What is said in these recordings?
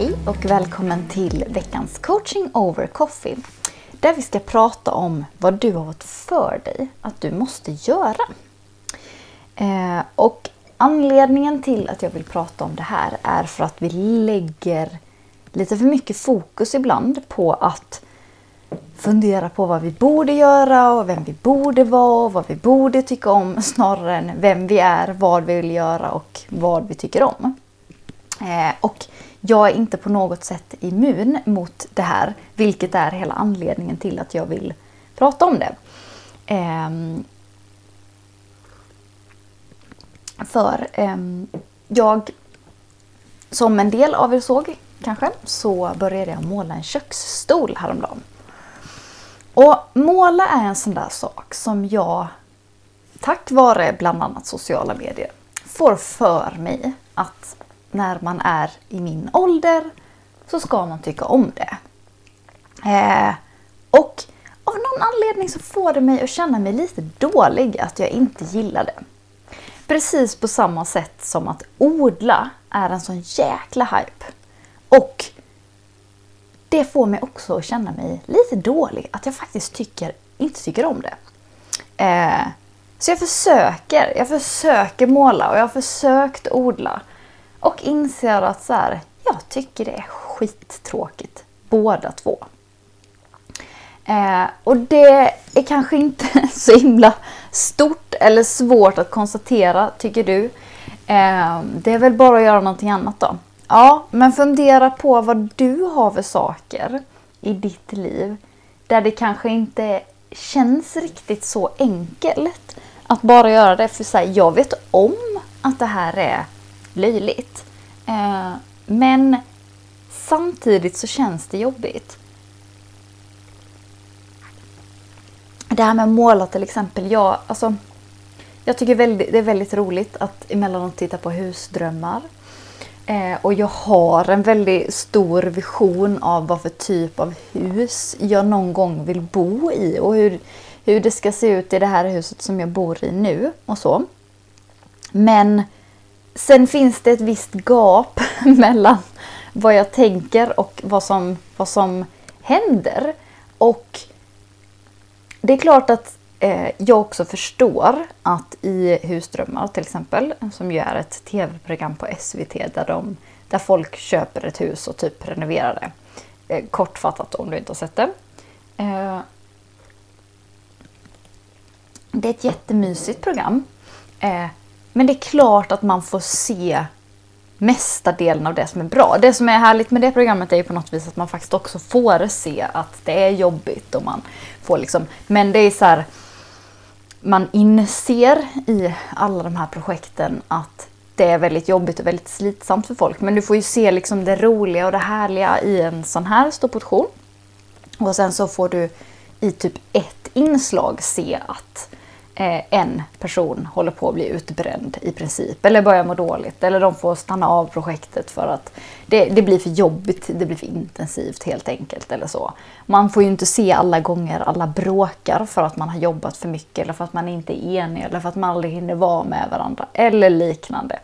Hej och välkommen till veckans coaching over coffee. Där vi ska prata om vad du har fått för dig att du måste göra. Eh, och anledningen till att jag vill prata om det här är för att vi lägger lite för mycket fokus ibland på att fundera på vad vi borde göra och vem vi borde vara och vad vi borde tycka om snarare än vem vi är, vad vi vill göra och vad vi tycker om. Eh, och jag är inte på något sätt immun mot det här, vilket är hela anledningen till att jag vill prata om det. Eh, för eh, jag, som en del av er såg kanske, så började jag måla en köksstol häromdagen. Och måla är en sån där sak som jag, tack vare bland annat sociala medier, får för mig att när man är i min ålder så ska man tycka om det. Eh, och av någon anledning så får det mig att känna mig lite dålig att jag inte gillar det. Precis på samma sätt som att odla är en sån jäkla hype. Och det får mig också att känna mig lite dålig. Att jag faktiskt tycker, inte tycker om det. Eh, så jag försöker. Jag försöker måla och jag har försökt odla. Och inser att så här, jag tycker det är skittråkigt. Båda två. Eh, och det är kanske inte så himla stort eller svårt att konstatera, tycker du. Eh, det är väl bara att göra någonting annat då. Ja, men fundera på vad du har för saker i ditt liv där det kanske inte känns riktigt så enkelt att bara göra det. För så jag vet om att det här är löjligt. Eh, men samtidigt så känns det jobbigt. Det här med att måla till exempel. Jag, alltså, jag tycker det är väldigt roligt att emellanåt titta på husdrömmar. Eh, och jag har en väldigt stor vision av vad för typ av hus jag någon gång vill bo i och hur, hur det ska se ut i det här huset som jag bor i nu och så. Men sen finns det ett visst gap mellan vad jag tänker och vad som, vad som händer. Och det är klart att eh, jag också förstår att i Husdrömmar till exempel, som ju är ett tv-program på SVT där, de, där folk köper ett hus och typ renoverar det. Eh, kortfattat om du inte har sett det. Eh, det är ett jättemysigt program. Eh, men det är klart att man får se mesta delen av det som är bra. Det som är härligt med det programmet är ju på något vis att man faktiskt också får se att det är jobbigt och man får liksom, men det är så här, man inser i alla de här projekten att det är väldigt jobbigt och väldigt slitsamt för folk. Men du får ju se liksom det roliga och det härliga i en sån här stor portion. Och sen så får du i typ ett inslag se att Eh, Eh, en person håller på att bli utbränd i princip. Eller börjar må dåligt. Eller de får stanna av projektet för att det, det, blir för jobbigt, det blir för intensivt helt enkelt. eller så. Man får ju inte se alla gånger alla bråkar för att man har jobbat för mycket. Eller för att man inte är enig. Eller för att man aldrig hinner vara med varandra. Eller liknande.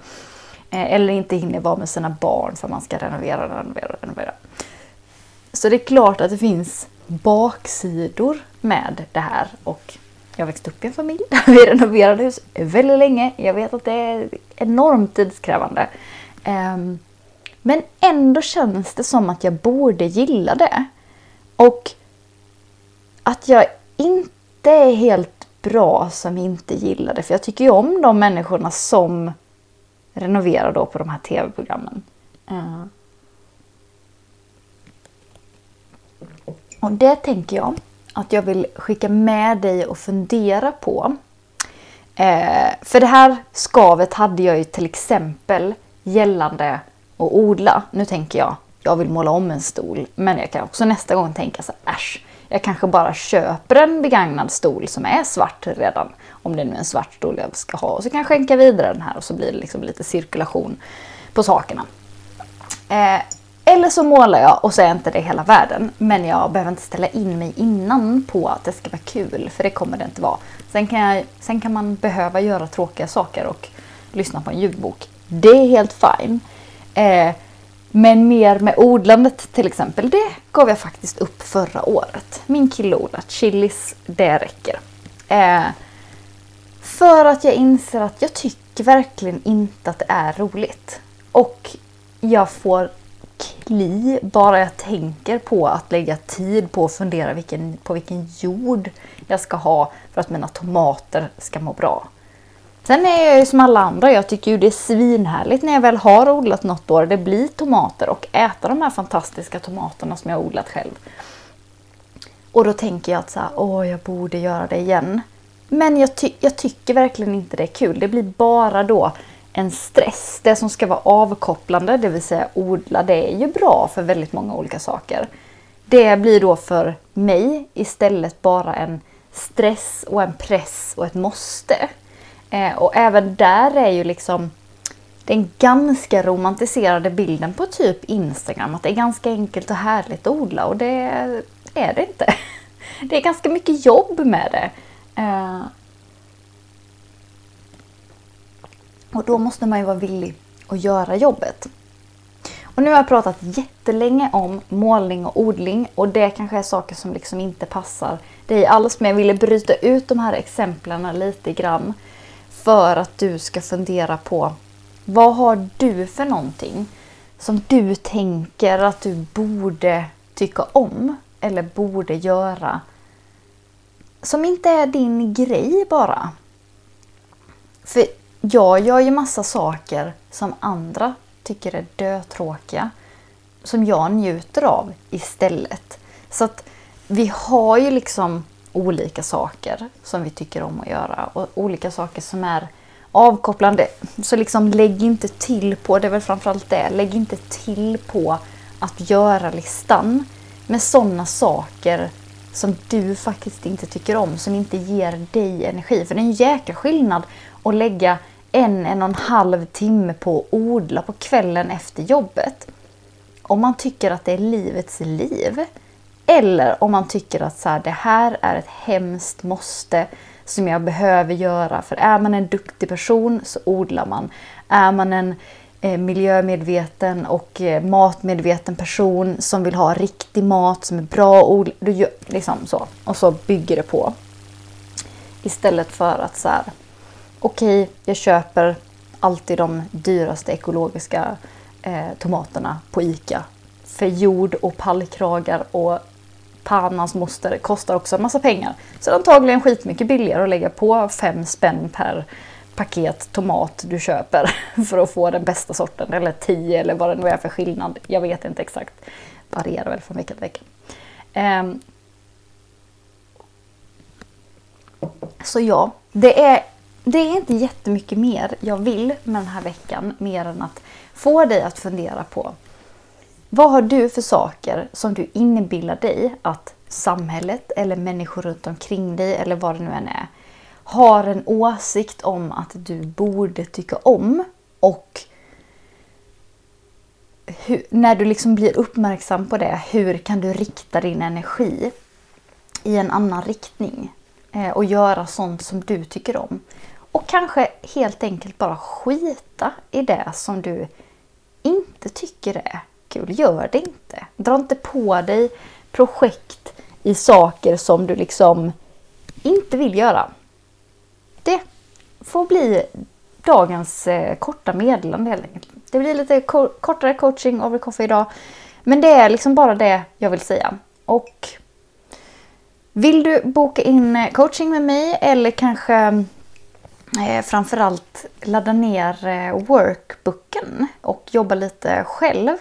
Eh, eller inte hinner vara med sina barn för man ska renovera, renovera, renovera. Så det är klart att det finns baksidor med det här. Och jag växte upp i en familj där vi renoverade hus väldigt länge. Jag vet att det är enormt tidskrävande. Ehm, men ändå känns det som att jag borde gilla det. Och att jag inte är helt bra som inte gillar det. För jag tycker ju om de människorna som renoverar då på de här tv-programmen. Ehm. Och det tänker jag att jag vill skicka med dig och fundera på. Eh, för det här skavet hade jag ju till exempel gällande att odla. Nu tänker jag, jag vill måla om en stol. Men jag kan också nästa gång tänka så här, äsch, jag kanske bara köper en begagnad stol som är svart redan. Om det nu är en svart stol jag ska ha. Och så kan jag skänka vidare den här och så blir det liksom lite cirkulation på sakerna. Eh, eller så målar jag och så är inte det hela världen. Men jag behöver inte ställa in mig innan på att det ska vara kul. För det kommer det inte vara. Sen kan, jag, sen kan man behöva göra tråkiga saker och lyssna på en ljudbok. Det är helt fine. Eh, men mer med odlandet till exempel, det gav jag faktiskt upp förra året. Min kille odlar chilis, det räcker. Eh, för att jag inser att jag tycker verkligen inte att det är roligt. Och jag får kli bara jag tänker på att lägga tid på att fundera vilken, på vilken jord jag ska ha för att mina tomater ska må bra. Sen är jag ju som alla andra, jag tycker ju det är svinhärligt när jag väl har odlat något år, det blir tomater och äta de här fantastiska tomaterna som jag har odlat själv. Och då tänker jag att så här, åh jag borde göra det igen. Men jag, ty jag tycker verkligen inte det är kul. Det blir bara då en stress. Det som ska vara avkopplande, det vill säga odla, det är ju bra för väldigt många olika saker. Det blir då för mig istället bara en stress och en press och ett måste. Eh, och även där är ju liksom den ganska romantiserade bilden på typ Instagram. Att det är ganska enkelt och härligt att odla och det är det inte. Det är ganska mycket jobb med det. Eh, och då måste man ju vara villig att göra jobbet. Och nu har jag pratat jättelänge om målning och odling och det kanske är saker som liksom inte passar dig alls. Men jag ville bryta ut de här exemplen lite grann för att du ska fundera på vad har du för någonting som du tänker att du borde tycka om eller borde göra som inte är din grej bara. För jag gör ju massa saker som andra tycker är dötråkiga som jag njuter av istället. Så att vi har ju liksom olika saker som vi tycker om att göra och olika saker som är avkopplande. Så liksom lägg inte till på, det är väl framförallt det, lägg inte till på att göra-listan med sådana saker som du faktiskt inte tycker om, som inte ger dig energi. För det är en jäkla skillnad att lägga en, en och en halv timme på att odla på kvällen efter jobbet. Om man tycker att det är livets liv. Eller om man tycker att så här, det här är ett hemskt måste som jag behöver göra. För är man en duktig person så odlar man. Är man en eh, miljömedveten och eh, matmedveten person som vill ha riktig mat som är bra odlad. Liksom så. Och så bygger det på. Istället för att så här, okej, okay, jag köper alltid de dyraste ekologiska eh, tomaterna på ICA. För jord och pallkragar och pannans moster kostar också en massa pengar. Så det är antagligen skitmycket billigare att lägga på fem spänn per paket tomat du köper för att få den bästa sorten. Eller tio eller vad det nu är för skillnad. Jag vet inte exakt. Varierar väl från vecka till vecka. Ehm. Så ja, det är, det är inte jättemycket mer jag vill med den här veckan. Mer än att få dig att fundera på vad har du för saker som du inbillar dig att samhället eller människor runt omkring dig eller vad det nu än är har en åsikt om att du borde tycka om och hur, när du liksom blir uppmärksam på det, hur kan du rikta din energi i en annan riktning eh, och göra sånt som du tycker om. Och kanske helt enkelt bara skita i det som du inte tycker är kul. Gör det inte. Dra inte på dig projekt i saker som du liksom inte vill göra. Det får bli dagens eh, korta meddelande helt enkelt. Det blir lite kortare coaching over coffee idag. Men det är liksom bara det jag vill säga. Och vill du boka in eh, coaching med mig eller kanske eh, framförallt ladda ner eh, workbooken och jobba lite själv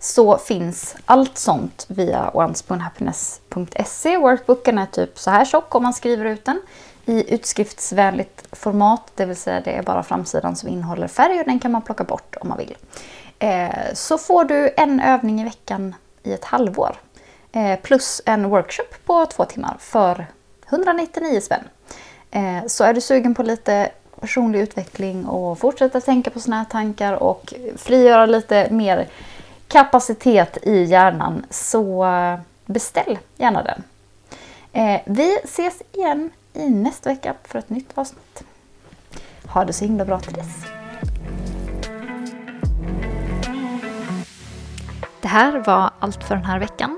så finns allt sånt via onespoonhappiness.se. Workbooken är typ så här tjock om man skriver ut den i utskriftsvänligt format, det vill säga det är bara framsidan som innehåller färg och den kan man plocka bort om man vill. eh, så får du en övning i veckan i ett halvår. Eh, plus en workshop på två timmar för 199 spänn. Eh, så är du sugen på lite personlig utveckling och fortsätta tänka på såna här tankar och frigöra lite mer kapacitet i hjärnan så eh, beställ gärna den. Eh, vi ses igen i nästa vecka för ett nytt avsnitt. Ha det så himla bra till dess. Det här var allt för den här veckan.